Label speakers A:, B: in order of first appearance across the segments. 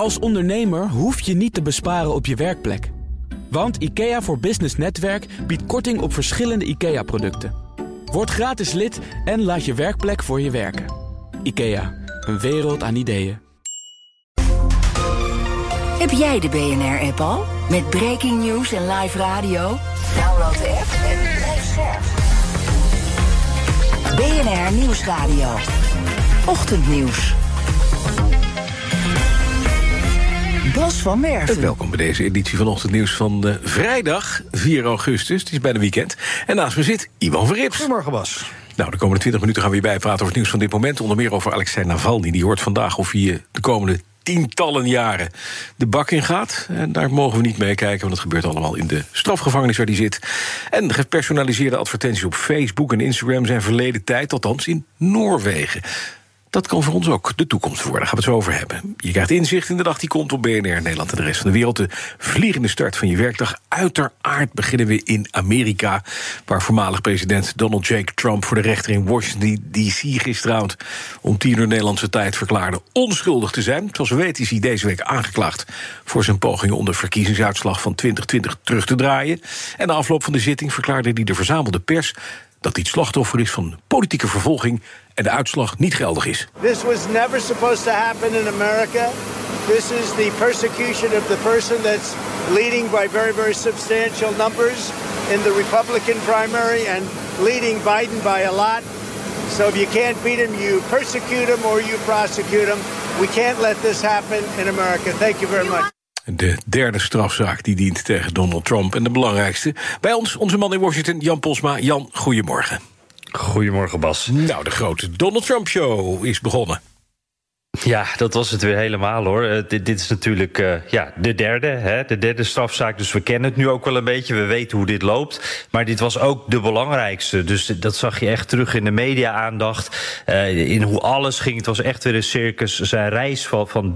A: Als ondernemer hoef je niet te besparen op je werkplek. Want IKEA voor Business Netwerk biedt korting op verschillende IKEA-producten. Word gratis lid en laat je werkplek voor je werken. IKEA, een wereld aan ideeën.
B: Heb jij de BNR-app al? Met breaking news en live radio? Download de app en blijf scherp. BNR Nieuwsradio. Ochtendnieuws. Bas van Merven.
C: Welkom bij deze editie van Ochtendnieuws van uh, vrijdag 4 augustus. Het is bijna weekend. En naast me zit Ivan Verrips.
D: Goedemorgen Bas.
C: Nou, de komende 20 minuten gaan we hierbij praten over het nieuws van dit moment. Onder meer over Alexei Navalny. Die hoort vandaag of hij de komende tientallen jaren de bak in gaat. En daar mogen we niet mee kijken, want het gebeurt allemaal in de strafgevangenis waar die zit. En gepersonaliseerde advertenties op Facebook en Instagram zijn verleden tijd, althans in Noorwegen. Dat kan voor ons ook de toekomst worden. Daar gaan we het zo over hebben. Je krijgt inzicht in de dag die komt op BNR Nederland en de rest van de wereld. De vliegende start van je werkdag. Uiteraard beginnen we in Amerika, waar voormalig president Donald J. Trump voor de rechter in Washington D.C. gisteravond om tien uur Nederlandse tijd verklaarde onschuldig te zijn. Zoals we weten is hij deze week aangeklaagd voor zijn pogingen om de verkiezingsuitslag van 2020 terug te draaien. En na afloop van de zitting verklaarde hij de verzamelde pers dat hij het slachtoffer is van politieke vervolging en de uitslag niet geldig is.
E: This was never supposed to happen in America. This is the persecution of the person that's leading by very very substantial numbers in the Republican primary and leading Biden by a lot. So if you can't beat him, you persecute him or you prosecute him. We can't let this happen in America. Thank you very much.
C: De derde strafzaak die dient tegen Donald Trump. En de belangrijkste. Bij ons, onze man in Washington, Jan Posma. Jan, goedemorgen.
F: Goedemorgen, Bas.
C: Nou, de grote Donald Trump Show is begonnen.
F: Ja, dat was het weer helemaal hoor. Uh, dit, dit, is natuurlijk uh, ja, de derde, hè, de derde strafzaak. Dus we kennen het nu ook wel een beetje. We weten hoe dit loopt. Maar dit was ook de belangrijkste. Dus dat zag je echt terug in de media-aandacht. Uh, in hoe alles ging. Het was echt weer een circus. Zijn reis van, van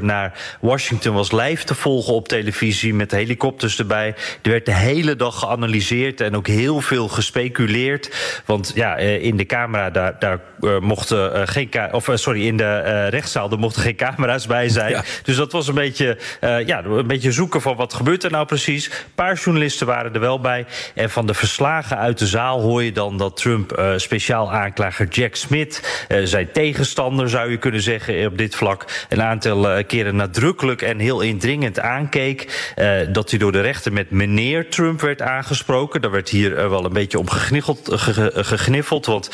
F: naar Washington was live te volgen op televisie. Met helikopters erbij. Er werd de hele dag geanalyseerd en ook heel veel gespeculeerd. Want ja, in de camera, daar, daar mochten geen. Of sorry, in de uh, rechtszaal. Er mochten geen camera's bij zijn. Ja. Dus dat was een beetje, uh, ja, een beetje zoeken van wat gebeurt er nou precies. Een paar journalisten waren er wel bij. En van de verslagen uit de zaal hoor je dan dat Trump uh, speciaal aanklager Jack Smith, zijn tegenstander zou je kunnen zeggen op dit vlak, een aantal keren nadrukkelijk en heel indringend aankeek. dat hij door de rechter met meneer Trump werd aangesproken. Daar werd hier wel een beetje om gegniffeld. Want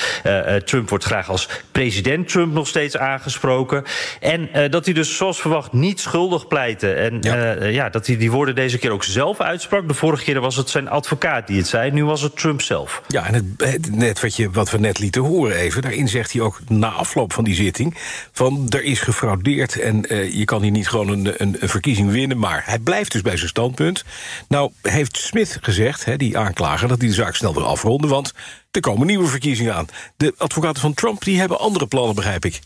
F: Trump wordt graag als president Trump nog steeds aangesproken. En uh, dat hij dus zoals verwacht niet schuldig pleitte. En ja. Uh, ja, dat hij die woorden deze keer ook zelf uitsprak. De vorige keer was het zijn advocaat die het zei. Nu was het Trump zelf.
C: Ja, en het, net wat, je, wat we net lieten horen even. Daarin zegt hij ook na afloop van die zitting... van er is gefraudeerd en uh, je kan hier niet gewoon een, een, een, verkiezing winnen. Maar hij blijft dus bij zijn standpunt. Nou heeft Smith gezegd, hè, die aanklager... dat hij de zaak snel wil afronden, want er komen nieuwe verkiezingen aan. De advocaten van Trump die hebben andere plannen, begrijp ik.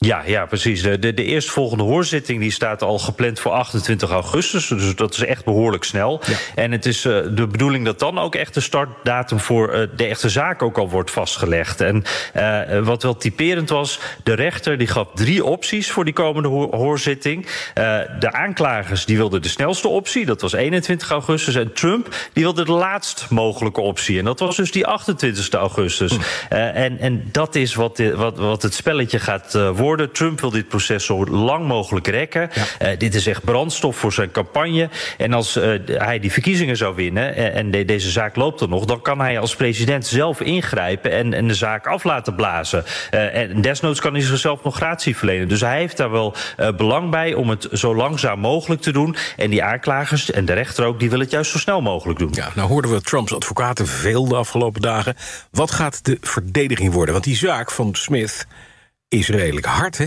F: Ja, ja, precies. De, de, de eerstvolgende hoorzitting die staat al gepland voor 28 augustus. Dus dat is echt behoorlijk snel. Ja. En het is uh, de bedoeling dat dan ook echt de startdatum voor uh, de echte zaak ook al wordt vastgelegd. En uh, wat wel typerend was, de rechter die gaf drie opties voor die komende ho hoorzitting. de aanklagers die wilden de snelste optie, dat was 21 augustus. En Trump die wilde de laatst mogelijke optie. En dat was dus die 28 augustus. Hm. en, en dat is wat, de, wat, wat het spelletje gaat worden Trump wil dit proces zo lang mogelijk rekken. Ja. Uh, dit is echt brandstof voor zijn campagne. En als uh, hij die verkiezingen zou winnen en, en de, deze zaak loopt er nog, dan kan hij als president zelf ingrijpen en, en de zaak af laten blazen. Uh, en desnoods kan hij zichzelf nog gratie verlenen. Dus hij heeft daar wel belang bij om het zo langzaam mogelijk te doen. En die aanklagers en de rechter ook, die willen het juist zo snel mogelijk doen.
C: Ja, nou hoorden we Trumps advocaten veel de afgelopen dagen. Wat gaat de verdediging worden? Want die zaak van Smith is redelijk hard, hè?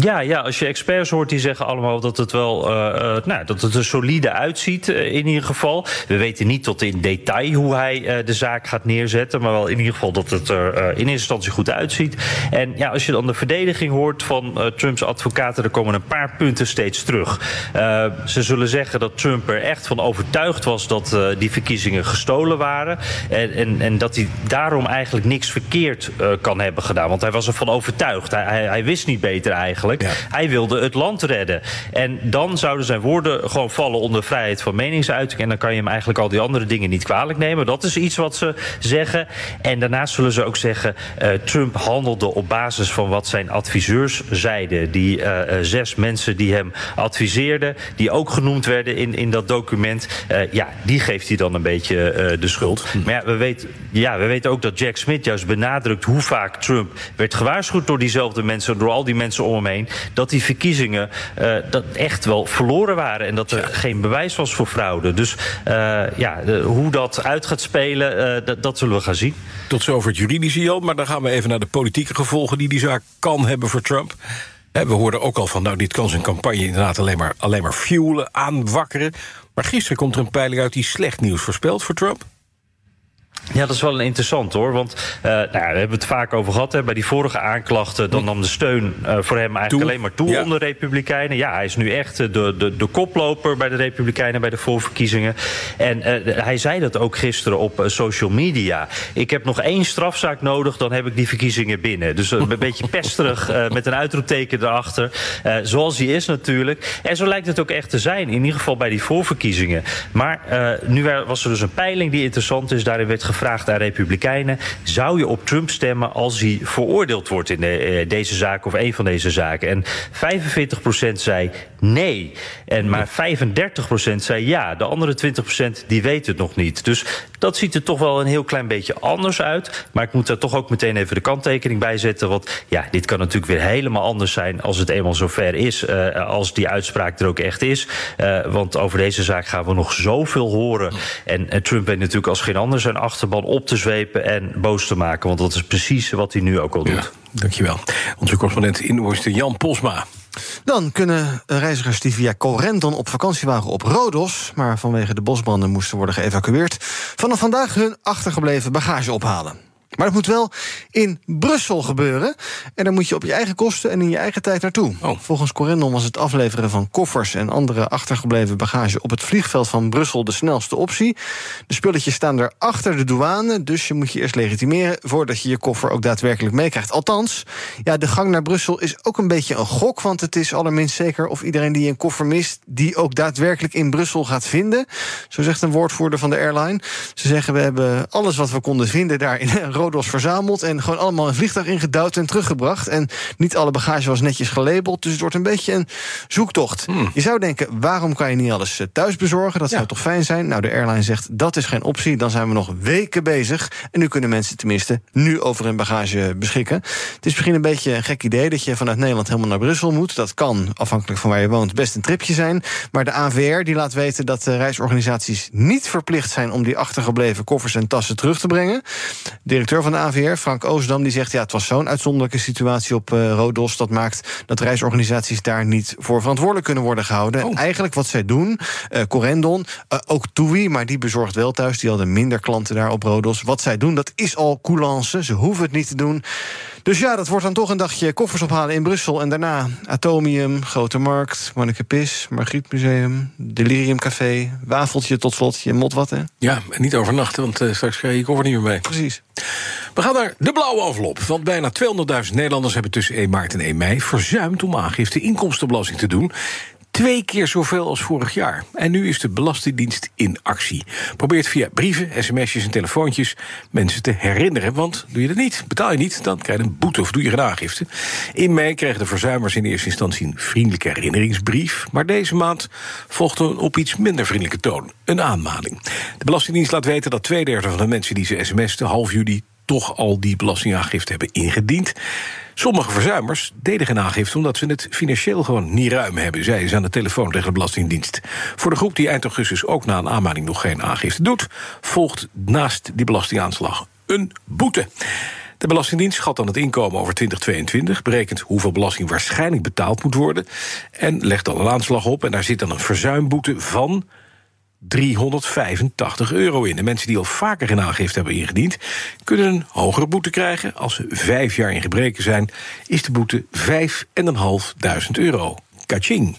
F: Ja, ja, als je experts hoort die zeggen allemaal dat het wel uh, uh, nou, dat het er solide uitziet, uh, in ieder geval. We weten niet tot in detail hoe hij de zaak gaat neerzetten, maar wel in ieder geval dat het er in eerste instantie goed uitziet. En ja, als je dan de verdediging hoort van Trumps advocaten, er komen een paar punten steeds terug. ze zullen zeggen dat Trump er echt van overtuigd was dat die verkiezingen gestolen waren. En, en, en, dat hij daarom eigenlijk niks verkeerd kan hebben gedaan. Want hij was ervan overtuigd. Hij, hij wist niet beter eigenlijk. Eigenlijk. Hij wilde het land redden. En dan zouden zijn woorden gewoon vallen onder vrijheid van meningsuiting. En dan kan je hem eigenlijk al die andere dingen niet kwalijk nemen. Dat is iets wat ze zeggen. En daarnaast zullen ze ook zeggen: uh, Trump handelde op basis van wat zijn adviseurs zeiden. Die uh, zes mensen die hem adviseerden, die ook genoemd werden in, in dat document. Uh, ja, die geeft hij dan een beetje de schuld. Hm. Maar ja we, weten, ja, we weten ook dat Jack Smith juist benadrukt hoe vaak Trump werd gewaarschuwd door diezelfde mensen, door al die mensen om hem heen, dat die verkiezingen dat echt wel verloren waren en dat er geen bewijs was voor fraude. Dus ja, de, hoe dat uit gaat spelen, dat, dat zullen we gaan zien.
C: Tot zover het juridische, Jan. Maar dan gaan we even naar de politieke gevolgen die die zaak kan hebben voor Trump. We hoorden ook al van, nou, dit kan zijn campagne inderdaad alleen maar, alleen maar fuelen, aanwakkeren. Maar gisteren komt er een peiling uit die slecht nieuws voorspelt voor Trump.
F: Ja, dat is wel een interessant hoor. Want uh, nou ja, we hebben het vaak over gehad. Hè, bij die vorige aanklachten, dan nam de steun uh, voor hem eigenlijk alleen maar toe ja. onder de Republikeinen. Ja, hij is nu echt de, de, de koploper bij de Republikeinen bij de voorverkiezingen. En uh, hij zei dat ook gisteren op social media. Ik heb nog één strafzaak nodig, dan heb ik die verkiezingen binnen. Dus een beetje pesterig met een uitroepteken erachter. zoals hij is natuurlijk. En zo lijkt het ook echt te zijn, in ieder geval bij die voorverkiezingen. Maar nu was er dus een peiling die interessant is. Daarin werd gevraagd aan Republikeinen: zou je op Trump stemmen als hij veroordeeld wordt in de, uh, deze zaak of een van deze zaken? En 45% zei nee. En maar 35% zei ja. De andere 20% die weet het nog niet. Dus dat ziet er toch wel een heel klein beetje anders uit. Maar ik moet daar toch ook meteen even de kanttekening bij zetten. Want ja, dit kan natuurlijk weer helemaal anders zijn als het eenmaal zover is. Uh, als die uitspraak er ook echt is. Uh, want over deze zaak gaan we nog zoveel horen. En Trump weet natuurlijk als geen ander zijn achterban op te zwepen en boos te maken. Want dat is precies wat hij nu ook al doet. Ja,
C: dankjewel. Onze correspondent in Washington, Jan Posma.
D: Dan kunnen reizigers die via Corendon op vakantie waren op Rodos... maar vanwege de bosbranden moesten worden geëvacueerd... vanaf vandaag hun achtergebleven bagage ophalen. Maar dat moet wel in Brussel gebeuren. En daar moet je op je eigen kosten en in je eigen tijd naartoe. Oh. Volgens Corendon was het afleveren van koffers en andere achtergebleven bagage op het vliegveld van Brussel de snelste optie. De spulletjes staan er achter de douane, dus je moet je eerst legitimeren voordat je je koffer ook daadwerkelijk meekrijgt. Althans, ja, de gang naar Brussel is ook een beetje een gok, want het is allerminst zeker of iedereen die een koffer mist, die ook daadwerkelijk in Brussel gaat vinden. Zo zegt een woordvoerder van de airline. Ze zeggen: we hebben alles wat we konden vinden daar in Rodos verzameld en gewoon allemaal een vliegtuig ingedouwd en teruggebracht. En niet alle bagage was netjes gelabeld. Dus het wordt een beetje een zoektocht. Hmm. Je zou denken, waarom kan je niet alles eh, thuis bezorgen? Dat zou toch fijn zijn? Nou, de airline zegt dat is geen optie. Dan zijn we nog weken bezig. En nu kunnen mensen tenminste nu over hun bagage beschikken. Het is misschien een beetje een gek idee dat je vanuit Nederland helemaal naar Brussel moet. Dat kan, afhankelijk van waar je woont, best een tripje zijn. Maar de AVR die laat weten dat de reisorganisaties niet verplicht zijn om die achtergebleven koffers en tassen terug te brengen. Directeur van de AVR, Frank Oosdam, die zegt... ja, het was zo'n uitzonderlijke situatie op uh, Rodos... dat maakt dat reisorganisaties daar niet voor verantwoordelijk kunnen worden gehouden. Oh. Eigenlijk wat zij doen, uh, Corendon, uh, ook TUI... maar die bezorgt wel thuis, die hadden minder klanten daar op Rodos. Wat zij doen, dat is al coulance, ze hoeven het niet te doen... Dus ja, dat wordt dan toch een dagje koffers ophalen in Brussel. En daarna Atomium, Grote Markt, Manneke Pis, Margrietmuseum, Delirium Café, Wafeltje tot slot, je mot wat, hè?
C: Ja, en niet overnachten, want uh, straks krijg je je koffer niet meer mee.
D: Precies.
C: We gaan naar de blauwe envelop. Want bijna 200.000 Nederlanders hebben tussen 1 maart en 1 mei... verzuimd om aangifte inkomstenbelasting te doen twee keer zoveel als vorig jaar. En nu is de Belastingdienst in actie. Probeert via brieven, sms'jes en telefoontjes mensen te herinneren. Want doe je dat niet, betaal je niet, dan krijg je een boete of doe je geen aangifte. In mei kregen de verzuimers in eerste instantie een vriendelijke herinneringsbrief. Maar deze maand volgde een op iets minder vriendelijke toon een aanmaning. De Belastingdienst laat weten dat twee derde van de mensen die ze sms'ten half juli toch al die belastingaangifte hebben ingediend. Sommige verzuimers deden geen aangifte omdat ze het financieel gewoon niet ruim hebben, zeiden ze aan de telefoon tegen de Belastingdienst. Voor de groep die eind augustus ook na een aanmaning nog geen aangifte doet, volgt naast die belastingaanslag een boete. De Belastingdienst schat dan het inkomen over 2022, berekent hoeveel belasting waarschijnlijk betaald moet worden en legt dan een aanslag op. En daar zit dan een verzuimboete van 385 euro in. De mensen die al vaker geen aangifte hebben ingediend... kunnen een hogere boete krijgen. Als ze vijf jaar in gebreken zijn, is de boete 5.500 euro. Kaching.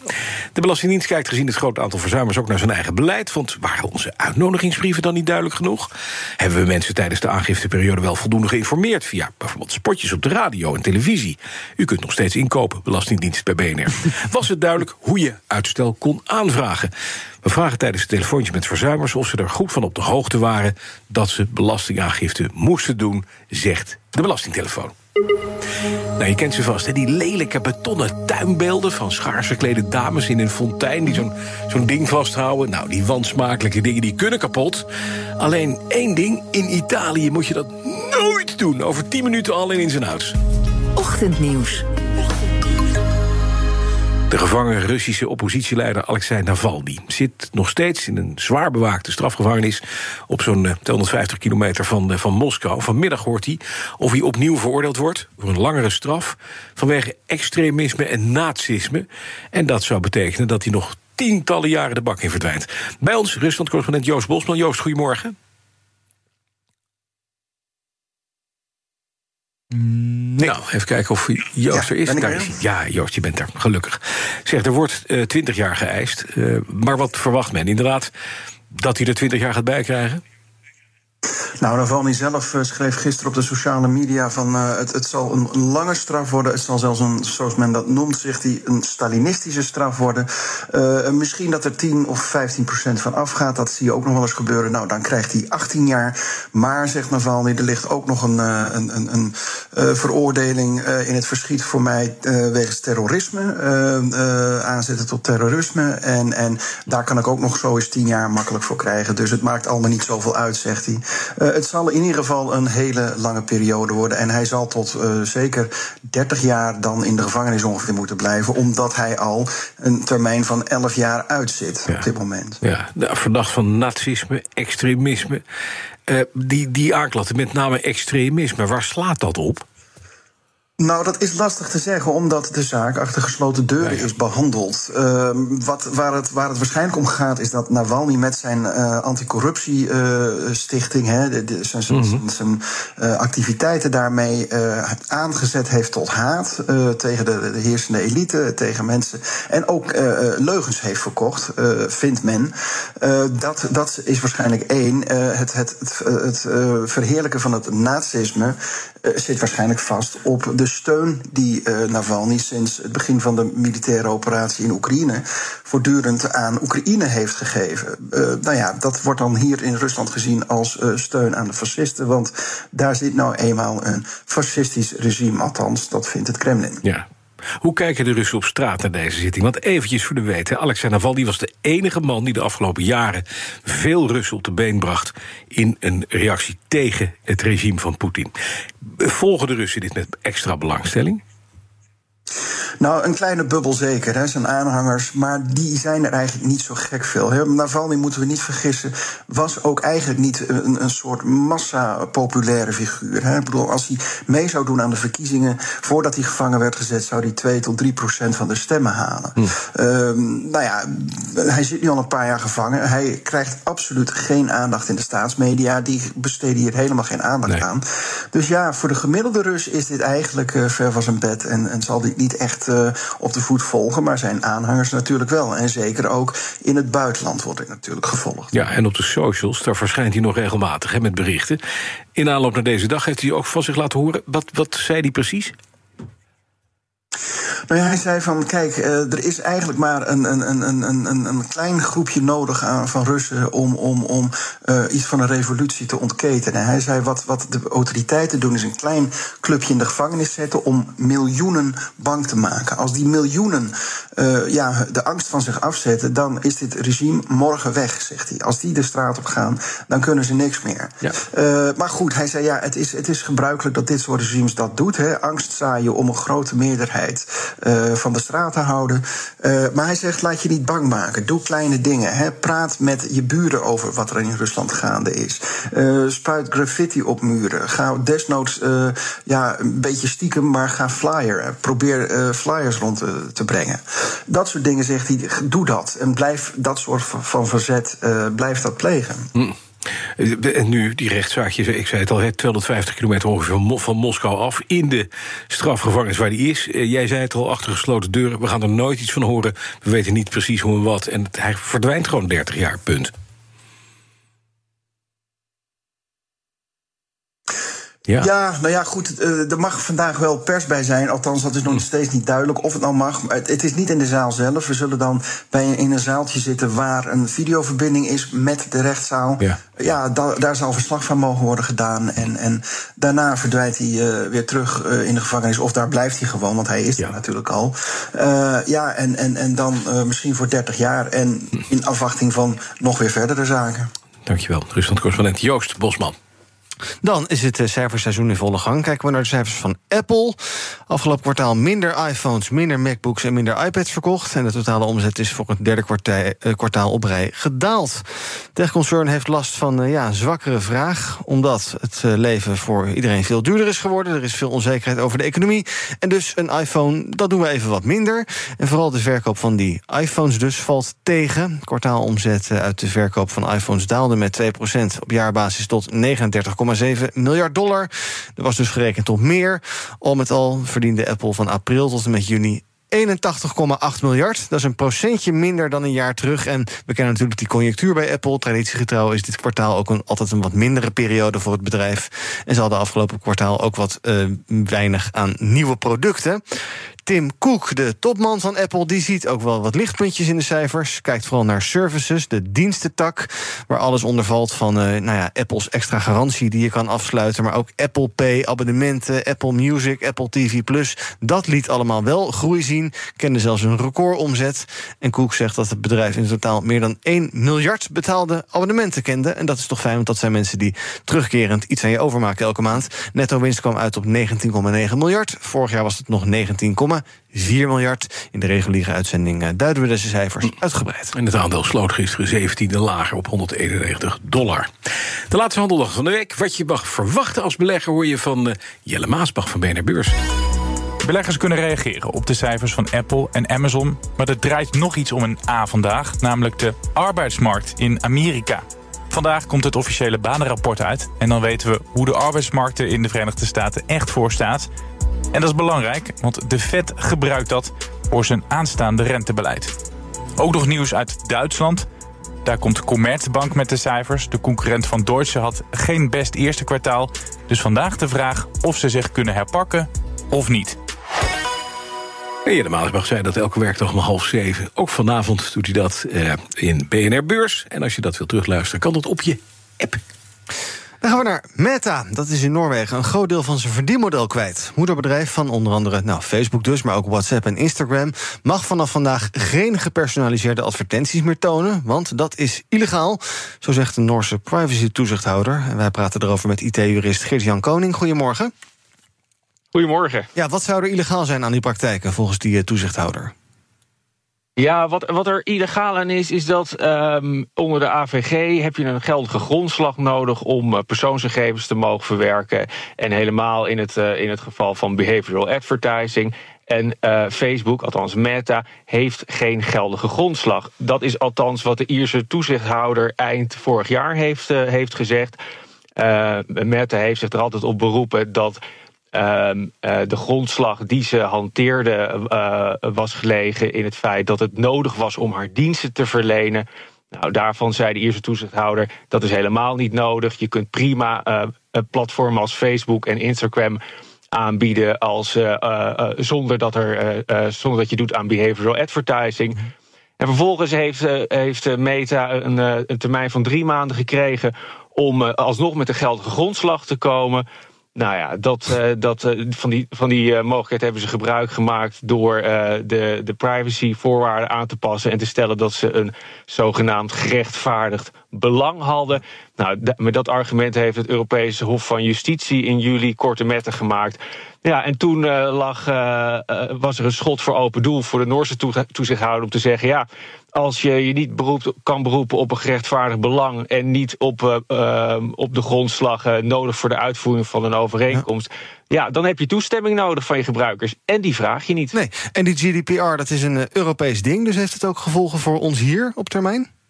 C: De Belastingdienst kijkt gezien het grote aantal verzuimers ook naar zijn eigen beleid. Want waren onze uitnodigingsbrieven dan niet duidelijk genoeg? Hebben we mensen tijdens de aangifteperiode wel voldoende geïnformeerd via bijvoorbeeld spotjes op de radio en televisie? U kunt nog steeds inkopen, Belastingdienst bij BNR. Was het duidelijk hoe je uitstel kon aanvragen? We vragen tijdens het telefoontje met verzuimers of ze er goed van op de hoogte waren dat ze belastingaangifte moesten doen, zegt de Belastingtelefoon. Nou, je kent ze vast, hè? die lelijke betonnen tuinbeelden... van schaars dames in een fontein die zo'n zo'n ding vasthouden. Nou, die wansmakelijke dingen die kunnen kapot. Alleen één ding, in Italië moet je dat nooit doen. Over 10 minuten al in zijn huis.
B: Ochtendnieuws.
C: De gevangen Russische oppositieleider Alexei Navalny zit nog steeds in een zwaar bewaakte strafgevangenis op zo'n 250 eh, kilometer van, eh, van Moskou. Vanmiddag hoort hij of hij opnieuw veroordeeld wordt voor een langere straf vanwege extremisme en nazisme. En dat zou betekenen dat hij nog tientallen jaren de bak in verdwijnt. Bij ons Rusland-correspondent Joost Bosman. Joost, goedemorgen. Nee. Nou, even kijken of Joost er is. Daar is ja, Joost, je bent er, gelukkig. Zeg, er wordt uh, eh, 20 jaar geëist. Uh, maar wat verwacht men? Inderdaad, dat hij er 20 jaar gaat bijkrijgen?
G: Nou, Navalny zelf uh, schreef gisteren op de sociale media van uh, het, het zal een, lange straf worden. Het zal zelfs een, zoals men dat noemt, zegt hij, een Stalinistische straf worden. Uh, misschien dat er 10 of 15 procent van afgaat. Dat zie je ook nog wel eens gebeuren. Nou, dan krijgt hij 18 jaar. Maar, zegt Navalny, er ligt ook nog een, een, een, een veroordeling in het verschiet voor mij wegens terrorisme. aanzetten tot terrorisme. En, en daar kan ik ook nog zo eens 10 jaar makkelijk voor krijgen. Dus het maakt allemaal niet zoveel uit, zegt hij. Uh, het zal in ieder geval een hele lange periode worden. En hij zal tot uh, zeker 30 jaar dan in de gevangenis ongeveer moeten blijven. Omdat hij al een termijn van 11 jaar uitzit ja. op dit moment.
C: Ja, verdacht van nazisme, extremisme. Uh, die, die aanklachten, met name extremisme, waar slaat dat op?
G: Nou, dat is lastig te zeggen, omdat de zaak achter gesloten deuren is behandeld. Uh, wat, waar, het, waar het waarschijnlijk om gaat, is dat Navalny met zijn uh, anticorruptiestichting, uh, zijn, zijn, mm-hmm. zijn uh, activiteiten daarmee aangezet heeft tot haat tegen de, de, heersende elite, tegen mensen. En ook leugens heeft verkocht, vindt men. dat, dat is waarschijnlijk één. het het, het, het verheerlijken van het nazisme zit waarschijnlijk vast op de steun die uh, Navalny sinds het begin van de militaire operatie in Oekraïne voortdurend aan Oekraïne heeft gegeven. Uh, nou ja, dat wordt dan hier in Rusland gezien als steun aan de fascisten, want daar zit nou eenmaal een fascistisch regime, althans, dat vindt het Kremlin.
C: Ja. Hoe kijken de Russen op straat naar deze zitting? Want eventjes voor de weten, Alexei Navalny was de enige man... die de afgelopen jaren veel Russen op de been bracht... in een reactie tegen het regime van Poetin. Volgen de Russen dit met extra belangstelling?
G: Nou, een kleine bubbel zeker, hè, zijn aanhangers. Maar die zijn er eigenlijk niet zo gek veel. Hè. Navalny, moeten we niet vergissen, was ook eigenlijk niet een, een soort massa-populaire figuur. Hè. Ik bedoel, als hij mee zou doen aan de verkiezingen... voordat hij gevangen werd gezet, zou hij 2 tot 3 procent van de stemmen halen. Hm. Um, nou ja, hij zit nu al een paar jaar gevangen. Hij krijgt absoluut geen aandacht in de staatsmedia. Die besteden hier helemaal geen aandacht nee. aan. Dus ja, voor de gemiddelde Rus is dit eigenlijk uh, ver van zijn bed... en, en zal dit niet echt uh, op de voet volgen, maar zijn aanhangers natuurlijk wel. En zeker ook in het buitenland wordt hij natuurlijk gevolgd.
C: Ja, en op de socials, daar verschijnt hij nog regelmatig hè, met berichten. In aanloop naar deze dag heeft hij ook van zich laten horen. Wat, wat zei hij precies?
G: Nou ja, hij zei van, kijk, uh, er is eigenlijk maar een, een, een, een, een, een klein groepje nodig aan, van Russen om, om, om uh, iets van een revolutie te ontketenen. Hij zei, wat, wat de autoriteiten doen is een klein clubje in de gevangenis zetten om miljoenen bang te maken. Als die miljoenen uh, ja, de angst van zich afzetten, dan is dit regime morgen weg, zegt hij. Als die de straat op gaan, dan kunnen ze niks meer. Ja. maar goed, hij zei, ja, het is, het is gebruikelijk dat dit soort regimes dat doet. Hè. Angst zaaien om een grote meerderheid uh, van de straat te houden. Uh, maar hij zegt: laat je niet bang maken. Doe kleine dingen. Hè. Praat met je buren over wat er in Rusland gaande is. Uh, spuit graffiti op muren. Ga desnoods ja, een beetje stiekem, maar ga flyer. Probeer flyers rond te, te, brengen. Dat soort dingen zegt hij: doe dat. En blijf dat soort van verzet, blijf dat plegen.
C: Hm. En nu die rechtszaakje, ik zei het al, 250 kilometer ongeveer van Moskou af... in de strafgevangenis waar die is. Jij zei het al, achter gesloten deuren. We gaan er nooit iets van horen. We weten niet precies hoe en wat. En hij verdwijnt gewoon 30 jaar, punt.
G: Ja. ja, nou ja, goed. Uh, er mag vandaag wel pers bij zijn. Althans, dat is nog hm. steeds niet duidelijk of het nou mag. Maar het, het, is niet in de zaal zelf. We zullen dan bij in een zaaltje zitten waar een videoverbinding is met de rechtszaal. Ja, ja da, daar zal verslag van mogen worden gedaan. En, en daarna verdwijnt hij uh, weer terug uh, in de gevangenis. Of daar blijft hij gewoon, want hij is ja. er natuurlijk al. ja, en, en, en dan misschien voor 30 jaar. En in afwachting van nog weer verdere zaken.
C: Dankjewel. Rusland-correspondent Joost Bosman.
D: Dan is het eh, cijferseizoen in volle gang. Kijken we naar de cijfers van Apple. Afgelopen kwartaal minder iPhones, minder MacBooks en minder iPads verkocht. En de totale omzet is voor het derde kwartaal, eh, kwartaal op rij gedaald. Techconcern heeft last van uh, ja, zwakkere vraag. Omdat het leven voor iedereen veel duurder is geworden. Er is veel onzekerheid over de economie. En dus een iPhone, dat doen we even wat minder. En vooral de verkoop van die iPhones dus valt tegen. Kwartaalomzet uit de verkoop van iPhones daalde met 2% op jaarbasis tot 39, 1,7 miljard dollar. Er was dus gerekend op meer. Al met al verdiende Apple van april tot en met juni 81,8 miljard. Dat is een procentje minder dan een jaar terug. En we kennen natuurlijk die conjunctuur bij Apple. Traditiegetrouw is dit kwartaal ook een, altijd een wat mindere periode voor het bedrijf. En ze hadden afgelopen kwartaal ook wat uh, weinig aan nieuwe producten. Tim Cook, de topman van Apple, die ziet ook wel wat lichtpuntjes in de cijfers. Kijkt vooral naar services, de dienstentak, waar alles onder valt van uh, nou ja, Apples extra garantie die je kan afsluiten, maar ook Apple Pay, abonnementen, Apple Music, Apple TV Plus. Dat liet allemaal wel groei zien, kende zelfs een recordomzet. En Cook zegt dat het bedrijf in totaal meer dan 1 miljard betaalde abonnementen kende. En dat is toch fijn, want dat zijn mensen die terugkerend iets aan je overmaken elke maand. Netto winst kwam uit op 19,9 miljard. Vorig jaar was het nog 19, 4 miljard. In de reguliere uitzending eh, duiden we deze cijfers uitgebreid.
C: En het aandeel sloot gisteren 17e lager op 191 dollar. De laatste handeldag van de week. Wat je mag verwachten als belegger hoor je van uh, Jelle Maasbach van BNR Beurs.
H: Beleggers kunnen reageren op de cijfers van Apple en Amazon. Maar er draait nog iets om een A vandaag, namelijk de arbeidsmarkt in Amerika. Vandaag komt het officiële banenrapport uit. En dan weten we hoe de arbeidsmarkt er in de Verenigde Staten echt voor staat. En dat is belangrijk, want de Fed gebruikt dat voor zijn aanstaande rentebeleid. Ook nog nieuws uit Duitsland. Daar komt Commerzbank met de cijfers. De concurrent van Deutsche had geen best eerste kwartaal. Dus vandaag de vraag of ze zich kunnen herpakken of niet.
C: De Maasbach zei dat elke werkdag om half zeven. Ook vanavond doet hij dat eh, in BNR Beurs. En als je dat wilt terugluisteren, kan dat op je app.
D: Dan gaan we naar Meta. Dat is in Noorwegen een groot deel van zijn verdienmodel kwijt. Moederbedrijf van onder andere nou, Facebook dus, maar ook WhatsApp en Instagram... mag vanaf vandaag geen gepersonaliseerde advertenties meer tonen... want dat is illegaal, zo zegt de Noorse privacy-toezichthouder. En wij praten erover met IT-jurist Geert-Jan Koning. Goedemorgen.
I: Goedemorgen.
D: Ja, wat zou er illegaal zijn aan die praktijken volgens die eh, toezichthouder?
I: Ja, wat, wat er illegaal aan is, is dat um, onder de AVG heb je een geldige grondslag nodig om uh, persoonsgegevens te mogen verwerken. En helemaal in het, uh, in het geval van behavioral advertising. En uh, Facebook, althans Meta, heeft geen geldige grondslag. Dat is althans wat de Ierse toezichthouder eind vorig jaar heeft, heeft gezegd. Meta heeft zich er altijd op beroepen dat Ehm, eh, de grondslag die ze hanteerde uh, was gelegen in het feit dat het nodig was om haar diensten te verlenen. Nou, daarvan zei de Ierse toezichthouder dat is helemaal niet nodig. Je kunt prima uh, platformen als Facebook en Instagram aanbieden als, zonder, dat er, zonder dat je doet aan behavioral advertising. En vervolgens heeft, heeft Meta een, een termijn van drie maanden gekregen om alsnog met een geldige grondslag te komen. Nou ja, dat, uh, dat, uh, van die, van die uh, mogelijkheid hebben ze gebruik gemaakt door de, de privacyvoorwaarden aan te passen en te stellen dat ze een zogenaamd gerechtvaardigd belang hadden. Nou, met dat argument heeft het Europese Hof van Justitie in juli korte metten gemaakt. Ja, en toen lag, was er een schot voor open doel voor de Noorse toezichthouder om te zeggen: ja, als je je niet beroept, kan beroepen op een gerechtvaardigd belang en niet op, uh, op de grondslag nodig voor de uitvoering van een overeenkomst. Ja. ja. dan heb je toestemming nodig van je gebruikers. En die vraag je niet.
D: Nee, en die GDPR, dat is een Europees ding, dus heeft het ook gevolgen voor ons hier op termijn?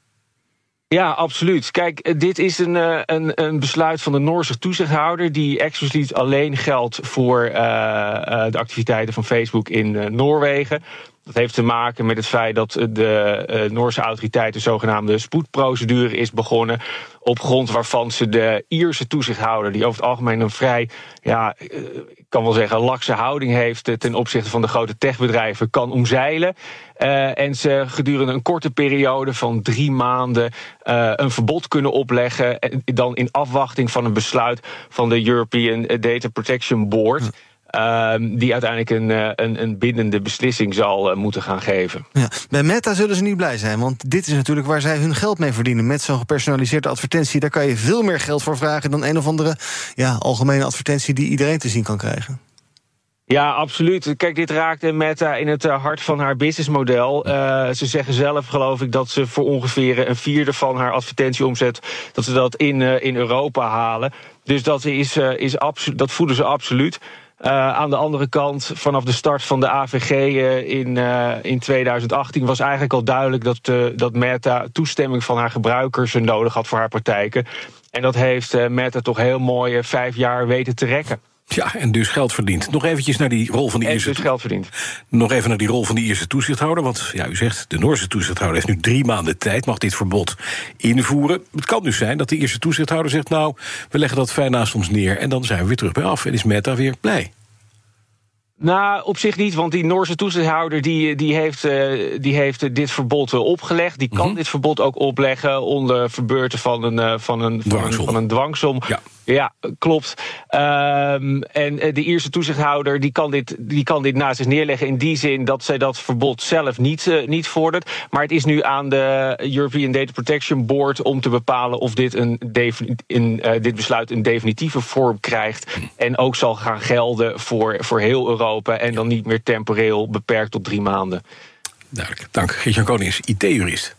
I: Ja, absoluut. Kijk, eh, dit is een, eh, een, een besluit van de Noorse toezichthouder... die expliciet alleen geldt voor uh, de activiteiten van Facebook in Noorwegen. Dat heeft te maken met het feit dat de uh, Noorse autoriteit... een zogenaamde spoedprocedure is begonnen... op grond waarvan ze de Ierse toezichthouder... die over het algemeen een vrij, ja, ik kan wel zeggen... lakse houding heeft ten opzichte van de grote techbedrijven... kan omzeilen. En ze gedurende een korte periode van drie maanden een verbod kunnen opleggen. En dan in afwachting van een besluit van de European Data Protection Board. Uh, die uiteindelijk een, een, een, bindende beslissing zal moeten gaan geven.
D: Ja. Bij Meta zullen ze niet blij zijn, want dit is natuurlijk waar zij hun geld mee verdienen. Met zo'n gepersonaliseerde advertentie, daar kan je veel meer geld voor vragen dan een of andere ja, algemene advertentie die iedereen te zien kan krijgen.
I: Ja, absoluut. Kijk, dit raakte Meta in het hart van haar businessmodel. Uh, ze zeggen zelf, geloof ik, dat ze voor ongeveer een vierde van haar advertentieomzet... dat ze dat in, uh, in Europa halen. Dus dat, is, uh, is dat voelen ze absoluut. Uh, aan de andere kant, vanaf de start van de AVG uh, in, uh, in 2018 was eigenlijk al duidelijk dat, dat Meta toestemming van haar gebruikers nodig had voor haar praktijken. En dat heeft Meta toch heel mooi vijf jaar weten te rekken.
C: Ja, en dus geld verdient. Nog eventjes naar die rol van die
I: en
C: Ierse...
I: dus geld verdient.
C: Nog even naar die rol van die Ierse toezichthouder. Want ja, u zegt, de Noorse toezichthouder heeft nu drie maanden tijd... mag dit verbod invoeren. Het kan dus zijn dat de Ierse toezichthouder zegt... nou, we leggen dat fijn naast ons neer... en dan zijn we weer terug bij af. En is Meta weer blij.
I: Nou, op zich niet, want die Noorse toezichthouder die, die heeft, uh, die heeft dit verbod opgelegd. Die kan mm -hmm. dit verbod ook opleggen onder verbeurten van een, uh, van een, van een, van een dwangsom.
C: Ja.
I: Ja, klopt. Um, en de Ierse toezichthouder die kan, dit, die kan dit naast zich neerleggen in die zin dat zij dat verbod zelf niet, uh, niet vordert. Maar het is nu aan de European Data Protection Board om te bepalen of dit, een in, uh, dit besluit een definitieve vorm krijgt. En ook zal gaan gelden voor, voor heel Europa en dan niet meer temporeel beperkt tot drie maanden.
C: Duidelijk. Dank. Geert-Jan Konings, IT-jurist.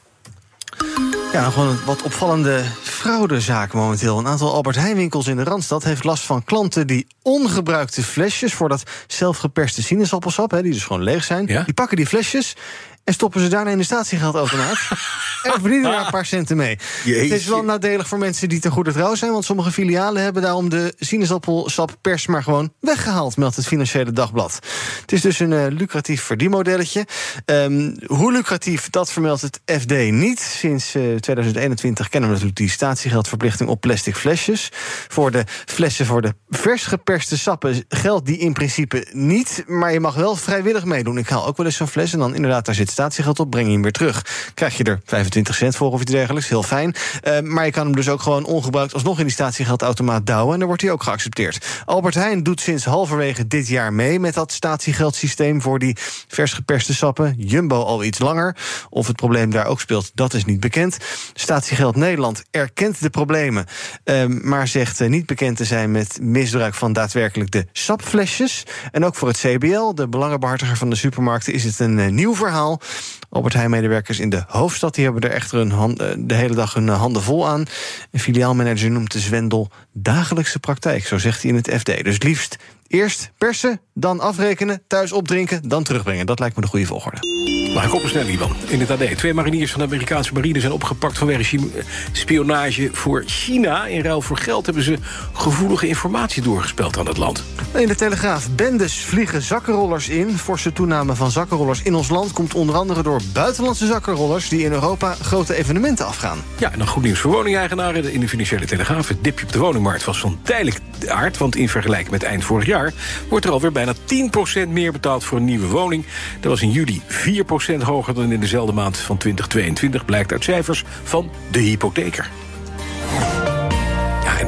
D: Ja, gewoon een wat opvallende fraudezaak momenteel. Een aantal Albert Heijnwinkels in de Randstad heeft last van klanten die ongebruikte flesjes voor dat zelfgeperste sinaasappelsap, hè, die dus gewoon leeg zijn,
C: ja?
D: die pakken die flesjes en stoppen ze daarna in de statiegeldautomaat. en verdienen daar een paar centen mee.
C: Jeetje.
D: Het is wel nadelig voor mensen die ten goede trouw zijn... want sommige filialen hebben daarom de sinaasappelsap-pers... maar gewoon weggehaald, meldt het Financiële Dagblad. Het is dus een uh, lucratief verdienmodelletje. Um, hoe lucratief, dat vermeldt het FD niet. Sinds uh, 2021 kennen we natuurlijk die statiegeldverplichting... op plastic flesjes. Voor de flessen voor de vers geperste sappen geldt die in principe niet... maar je mag wel vrijwillig meedoen. Ik haal ook wel eens zo'n fles en dan inderdaad... daar zit statiegeld op, breng je hem weer terug. Krijg je er 25 cent voor of iets dergelijks, heel fijn. Uh, maar je kan hem dus ook gewoon ongebruikt alsnog in die statiegeldautomaat douwen... en dan wordt hij ook geaccepteerd. Albert Heijn doet sinds halverwege dit jaar mee... met dat statiegeldsysteem voor die vers geperste sappen. Jumbo al iets langer. Of het probleem daar ook speelt, dat is niet bekend. Statiegeld Nederland erkent de problemen... Uh, maar zegt uh, niet bekend te zijn met misbruik van daadwerkelijk de sapflesjes. En ook voor het CBL, de belangenbehartiger van de supermarkten... is het een uh, nieuw verhaal. Albert Heijn-medewerkers in de hoofdstad die hebben er echter hand, de hele dag hun handen vol aan. Een filiaalmanager noemt de zwendel dagelijkse praktijk, zo zegt hij in het FD. Dus liefst eerst persen, dan afrekenen, thuis opdrinken, dan terugbrengen. Dat lijkt me de goede volgorde.
C: Mag ik opsnellen, Ivan? In het AD. Twee mariniers van de Amerikaanse marine zijn opgepakt... vanwege spionage voor China. In ruil voor geld hebben ze gevoelige informatie doorgespeld aan het land.
D: In de Telegraaf. Bendes vliegen zakkenrollers in. Forse toename van zakkenrollers in ons land... komt onder andere door buitenlandse zakkenrollers... die in Europa grote evenementen afgaan.
C: Ja, en dan goed nieuws voor woningeigenaren. In de Financiële Telegraaf. Het dipje op de woningmarkt was van tijdelijk aard... want in vergelijking met eind vorig jaar... wordt er alweer bijna 10% meer betaald voor een nieuwe woning. Dat was in juli 4% hoger dan in dezelfde maand van 2022... blijkt uit cijfers van de hypotheker.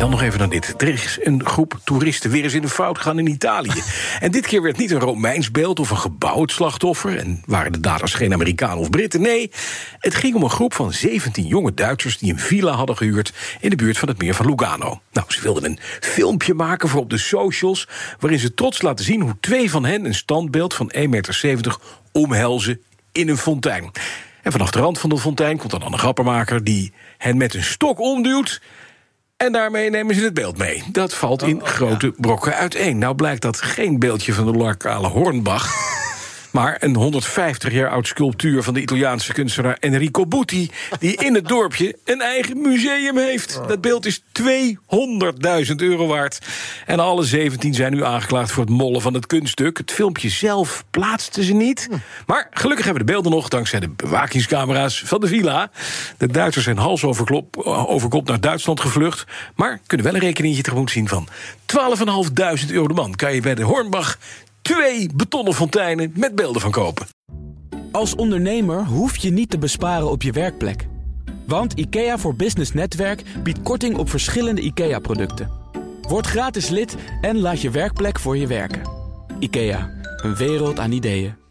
C: Dan nog even naar dit. Er is een groep toeristen weer eens in de fout gegaan in Italië. en dit keer werd niet een Romeins beeld of een gebouw het slachtoffer... en waren de daders geen Amerikanen of Britten. Nee, het ging om een groep van 17 jonge Duitsers... die een villa hadden gehuurd in de buurt van het meer van Lugano. Nou, ze wilden een filmpje maken voor op de socials... waarin ze trots laten zien hoe twee van hen een standbeeld van 1,70 meter omhelzen in een fontein. En vanaf de rand van de fontein komt dan een grappenmaker... die hen met een stok omduwt... En daarmee nemen ze het beeld mee. Dat valt in
D: Oh,
C: grote brokken uiteen. Nou blijkt dat geen beeldje van de lokale Hornbach... Maar een 150 jaar oud sculptuur van de Italiaanse kunstenaar Enrico Butti... die in het dorpje een eigen museum heeft. Dat beeld is 200.000 euro waard. En alle 17 zijn nu aangeklaagd voor het mollen van het kunststuk. Het filmpje zelf plaatsten ze niet. Maar gelukkig hebben we de beelden nog... dankzij de bewakingscamera's van de villa. De Duitsers zijn hals over klop, over kop naar Duitsland gevlucht. Maar kunnen wel een rekeningetje tegemoet zien van 12.500 euro de man. Kan je bij de Hornbach twee betonnen fonteinen met beelden van kopen.
A: Als ondernemer hoef je niet te besparen op je werkplek. Want IKEA voor Business Netwerk biedt korting op verschillende IKEA-producten. Word gratis lid en laat je werkplek voor je werken. IKEA, een wereld aan ideeën.